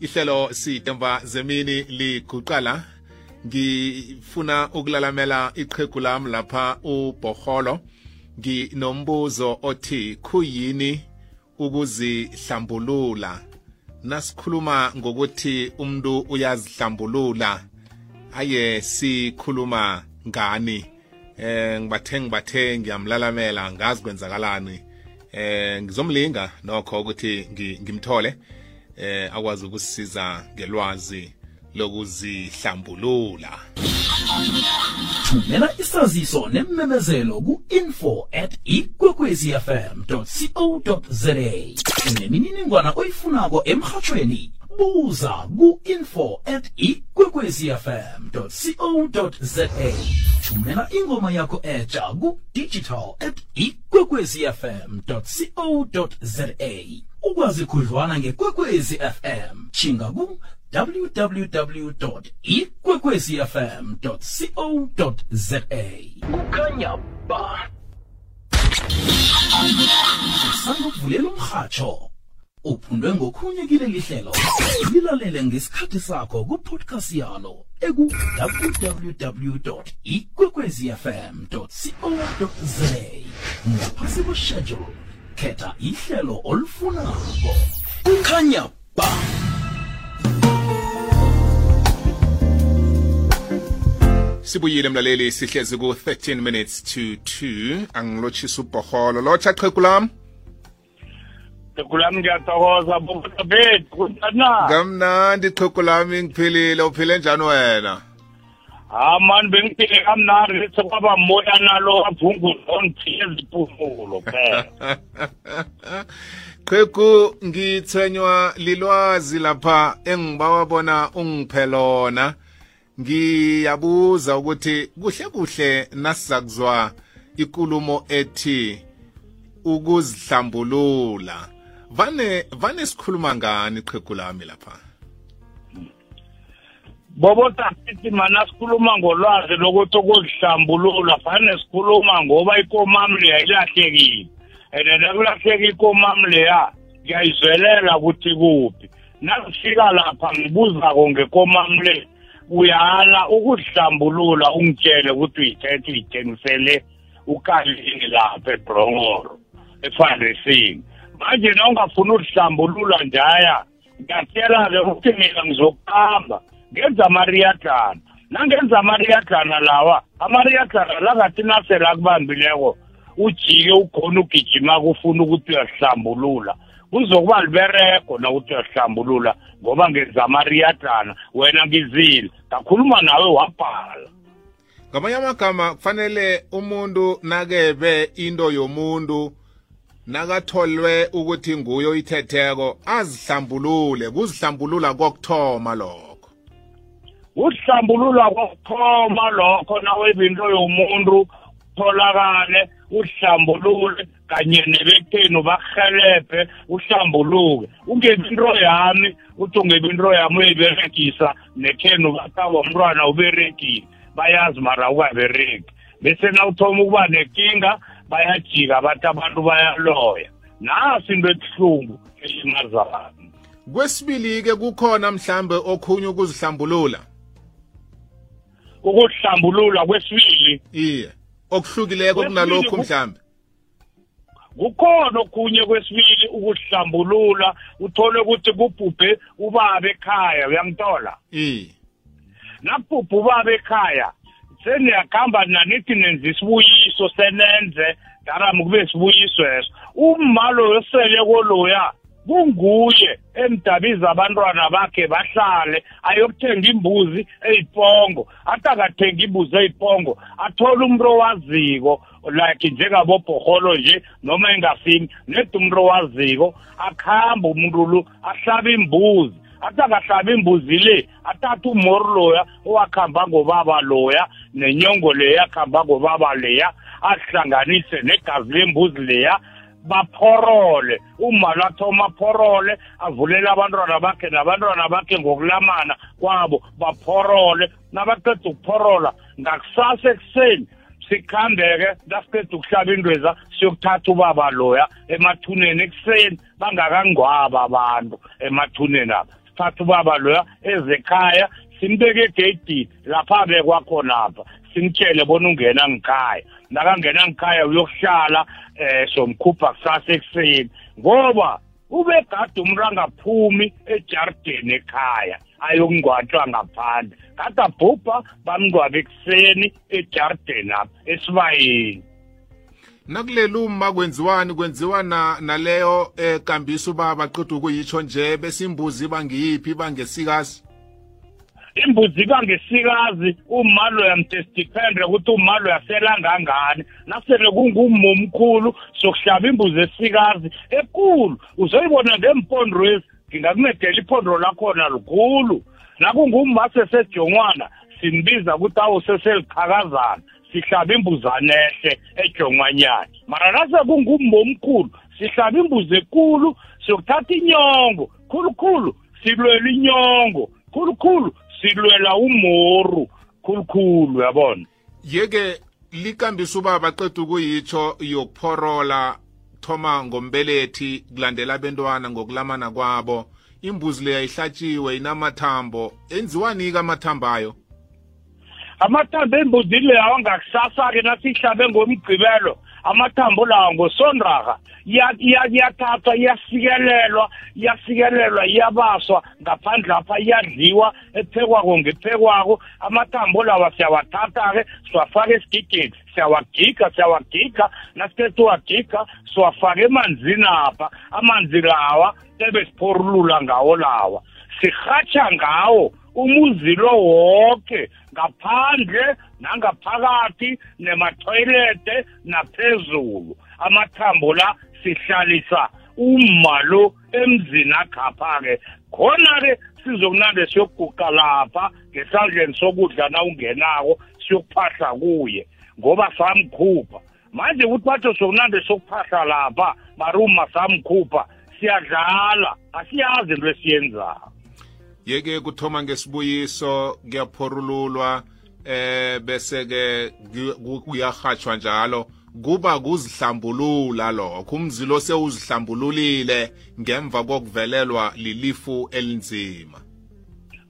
ihlelo sitemva zemini liguqala. Ngifuna ukulalamela iqhegu lami lapha uBoholo nginombuzo othi kuyini ukuzihlambulula? Nasikhuluma ngokuthi umuntu uyazihlambulula aye sikhuluma ngani? Eh ngibathe ngibathe ngiyamlalamela ngazi kwenzakalani? Eh ngizomlinga nokho ukuthi ngimthole. Eh akwazi ukusisiza ngelwazi lokuzihlambulula. Thumela isaziso nememezelo ku-info at ikwekwezfm.co.za nemininingwana oyifunako emhatshweni buza ku-info at ikwekwezfm.co.za thumela ingoma yakho etsha ku-digital at ikwekwezfm.co.za ukwazi khudlwana ngekwekwezi fm chinga ku www.ikwekwezfm.co.za kukhanya ba? Usandukuvulela umhatsho uphundwe ngokhunye kileli hlelo. Lilalele ngesikhathi sakho kupodcast yalo eku-www.ikwekwezfm.co.za ngaphasi kweschedule. Khetha ihlelo olufunako. Kukhanya ba. Sibuyile mlaleli sihlezi ku-13 minutes to 2 angilotshisa ubhoholo. Lotsha qhegu lam. Kulami ngiyathokoza bobuta bethu kunjani kamnandi qhegu lami ngiphilile uphile njani wena ha mani bengiphile kamnandi sekwaba moya nalo abhungulo ongithiye iziphumulo phela. Qhegu ngithwenywa lilwazi lapha engibawa bona ungiphe lona ngiyabuza ukuthi kuhle kuhle nasiza kuzwa ikulumo ethi ukuzihlambulula. Vane vane sikhuluma ngani qhegu lami lapha? Bobo tasithi mana sikhuluma ngolwazi lokuthi ukuzihlambulula fanele sikhuluma ngoba ikomami leya ilahlekile. And nakulahleka ikomami leya ngiyayizwelela ukuthi kuphi nasifika lapha ngibuzako ngekomami le uyala ukuhlambulula ungitshele ukuthi uyithethe uyithengisele ukalini lapha ebrongoro efandesini manje na ungafuni uhlambulula njaya ngiyatshela-ke ukuthi mina ngizokuhamba. Ngenza amariyadlana nangenza amariyadlana lawa amariyadlana langathi nasela kubambileko ujike ukhona ugijima kufuna ukuthi uyahlambulula. Kuzokuba libereko nawuthi uyahlambulula ngoba ngenza amariyadlana wena ngizile. Ngakhuluma nawe wabhala. Ngamanye amagama kufanele umuntu nakebe into yomuntu nakatholwe ukuthi nguyo ithetheko azihlambulule. Kuzihlambulula kokuthoma lokho. Uhlambulula kokuthoma lokho naweba into yomuntu tholakale uhlambulule kanye nebektheni bakuhelebhe uhlambuluke. Ungebi into yami uthi ungebi into yami uyiberegisa nekhenu bakaba umntwana uberegile. Bayazi mara ukaberegi. Bese nawuthoma ukuba nenkinga bayajika bathi abantu bayaloya. Nasi into ebuhlungu elimazana kwesibili-ke kukhona mhlambe okhunye ukuzihlambulula. Ukuhlambulula kwesibili. Iye okuhlukileko kunalokhu mhlambe. Kukhona okunye kwesibili ukuhlambulula uthole ukuthi kubhubhe ubaba ekhaya uyangitola iye. Nakubhubhe ubaba ekhaya seniyakuhamba nanithi nenza isibuyiso senenze darami kube sibuyiso eso. Umma loyo sele koloya kunguye emdabiza abantwana bakhe bahlale ayokuthenga imbuzi eyipongo athi akathenga imbuzi eyipongo athole umuntu owaziko like njengabobhoholo nje noma engasini nedi umuntu owaziko akuhamba umuntu lu ahlabe imbuzi. Athi akahlaba imbuzi le athathe umori loya owakhamba ngobaba loya nenyongo leya akhamba ngobaba leya ahlanganise negazi lembuzi leya baphorole uma lathoma aphorole avulela abantwana bakhe nabantwana bakhe ngokulamana kwabo baphorole nabaqeda ukuphorola ngakusasa ekuseni sikhambe-ke nasiqeda ukuhlaba indweza siyokuthatha ubaba loya emathuneni ekuseni. Bangakangcwaba abantu emathuneni abo. Sithatha ubaba loya ezekhaya simbeke egeyidini lapha bekwakhonapha simtshele bona ungena ngikhaya nakangena ngikhaya uyokuhlala eh somkhupha kusasa ekuseni. Ngoba ubegade umuntu angaphumi ejardini ekhaya ayokungcwatshwa ngaphandle. Kade abhubha bamngcwabe ekuseni ejardini apha esibayeni. Nakuleli uma kwenziwani kwenziwa na naleyo ekambiso uba baqeda ukuyitsho nje besimbuzi iba ngiyiphi iba ngesikazi? Imbuzi kangesikazi umalo yamtestifende ukuthi umalo yaselangangani nasele kungumo omkhulu sokuhlaba imbuzi esikazi ekulu. Uzoyibona ngempondrwezi ngingakuncedela iphondo lakhona likhulu. Nakungumase sejongwana simbiza ukuthi awuseseliqhakazana sihlaba imbuzane ehle ejongwanyana. Mara nase kungummo omkhulu sihlaba imbuzi ekulu siyokuthatha inyongo khulukhulu silwela inyongo khulukhulu silwela umoru khulukhulu yabona? Yeke likambisa uba baqeda ukuyitsho yokuphorola thoma ngombelethi kulandela abentwana ngokulamana kwabo. Imbuzi leya ihlatshiwe inamathambo. Enziwani-ke amathambo ayo? Amathambo embuzini leyo awangakusasa-ke nasihlabe ngomgqibelo. Amathambo lawo ngosondraha iyathathwa iyasikelelwa iyasikelelwa iyabaswa ngaphandle apha iyadliwa ephekwako ngephekwako. Amathambo lawa siyawathatha-ke siwafaka esigigeni siyawagiga siyawagiga. Nasiqeda uwagiga siwafaka emanzini apha. Amanzi lawa tebe siphorulula ngawo lawa. Sirhatsha ngawo umuzi lo wonke ngaphandle nangaphakathi nematoilete naphezulu. Amathambo la sihlalisa uma lo emzini akhapha-ke. Khona-ke sizokunande siyokuguqa lapha ngesandleni sokudla na ungenako siyokuphahla kuye ngoba samkhupha. Manje ukuthi batho sokunande sokuphahla lapha maruma samkhupha siyadlala asiyazi into esiyenzako. Yeke kuthoma ngesibuyiso kuyaphorululwa eh bese ke kuyahatshwa njalo. Kuba kuzihlambulula lokho umzilo sewuzihlambululile ngemva kokuvelelwa lilifu elinzima.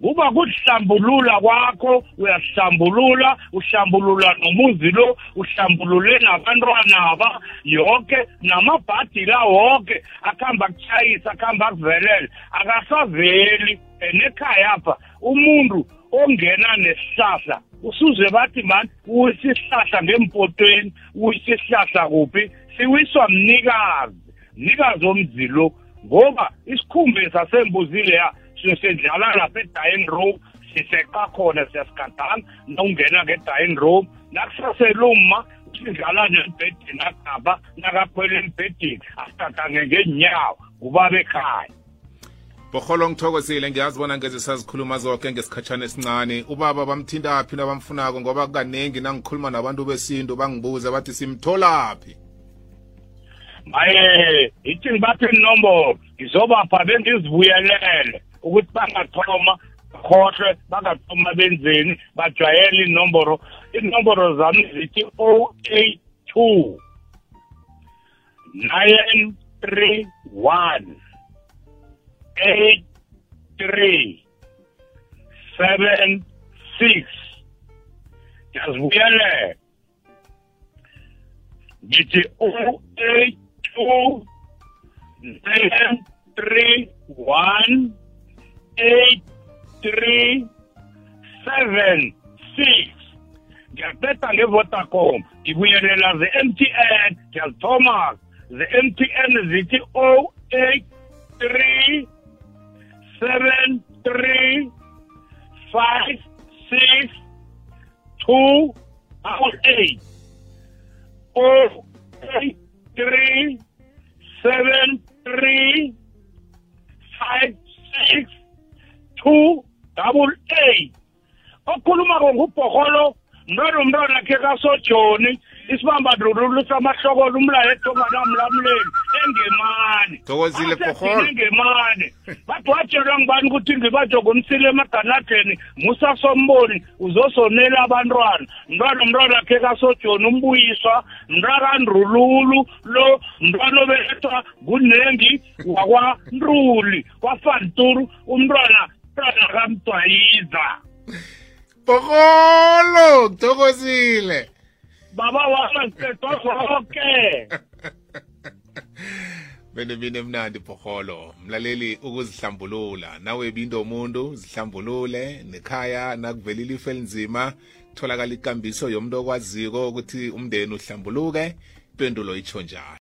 Kuba kuhlambulula kwakho uyahlambulula uhlambulula nomuzi lo uhlambulule nabantwana aba yonke namabhadi la wonke akuhamba kuchayisa akuhamba kuvelela akasaveli nekhaya apha umuntu ongena nesihlahla usuze bathi mani uyisa isihlahla ngempotweni uyisa isihlahla kuphi? Siwiswa mnikazi mnikazi omzilo ngoba isikhumbe sasembuzile ya siyosendlala lapha edying room siseqa khona siyasigadanga nokungena ngedying room. Nakusaseluma sidlala nembhedeni agaba nakakhwela embhedeni asigadange ngeenyawo ngubaba ekhaya. Boholo ngithokozile ngiyazi bona ngeze sazikhuluma zonke ngesikhatshana esincane. Ubaba bamthinta phi nabamfunako? Ngoba kaningi nangikhuluma nabantu besintu bangibuza bathi simtholaphi maye ithi ngibaphe inombolo ngizobapha bengizibuyelele. Ukuthi bangathoma khohlwe bangathoma benzeni bajwayele inomboro. Inomboro zami zithi o eight two nine three one eight three seven six. Ngiyazibuyele ngithi o eight two nine three one eight three seven six. Ngiyaqeda ngevodacom ze-mtn ngiyazithoma ze-mtn zithi o eight three seven three five six two eight. Oh eight three seven double eight okhuluma-ko ngubhoholo mntwana umntwana khe kasojoni isibamba ndlulu samahlokolo umlayo ethongana mlamuleni engemani Thokozile engemani bathi watshelwa ngibani ukuthi ngibanjwe ngomsile emaganadeni musa somboni uzosonela abantwana. Mntwana umntwana khe kasojoni umbuyiswa mntakandrululu lo mntwana obelethwa kunengi wakwanruli kwafanturu umntwana mntwana kamdwayiza. Bokolo thokozile. Baba wami siqedwa zonke. Bene bine mnandi Bokolo mlaleli ukuzihlambulula. Nawe bindo umuntu zihlambulule. Nekhaya nakuvelile ife elinzima tholakala ikambiso yomuntu okwaziko ukuthi umndeni uhlambuluke impendulo itsho njalo.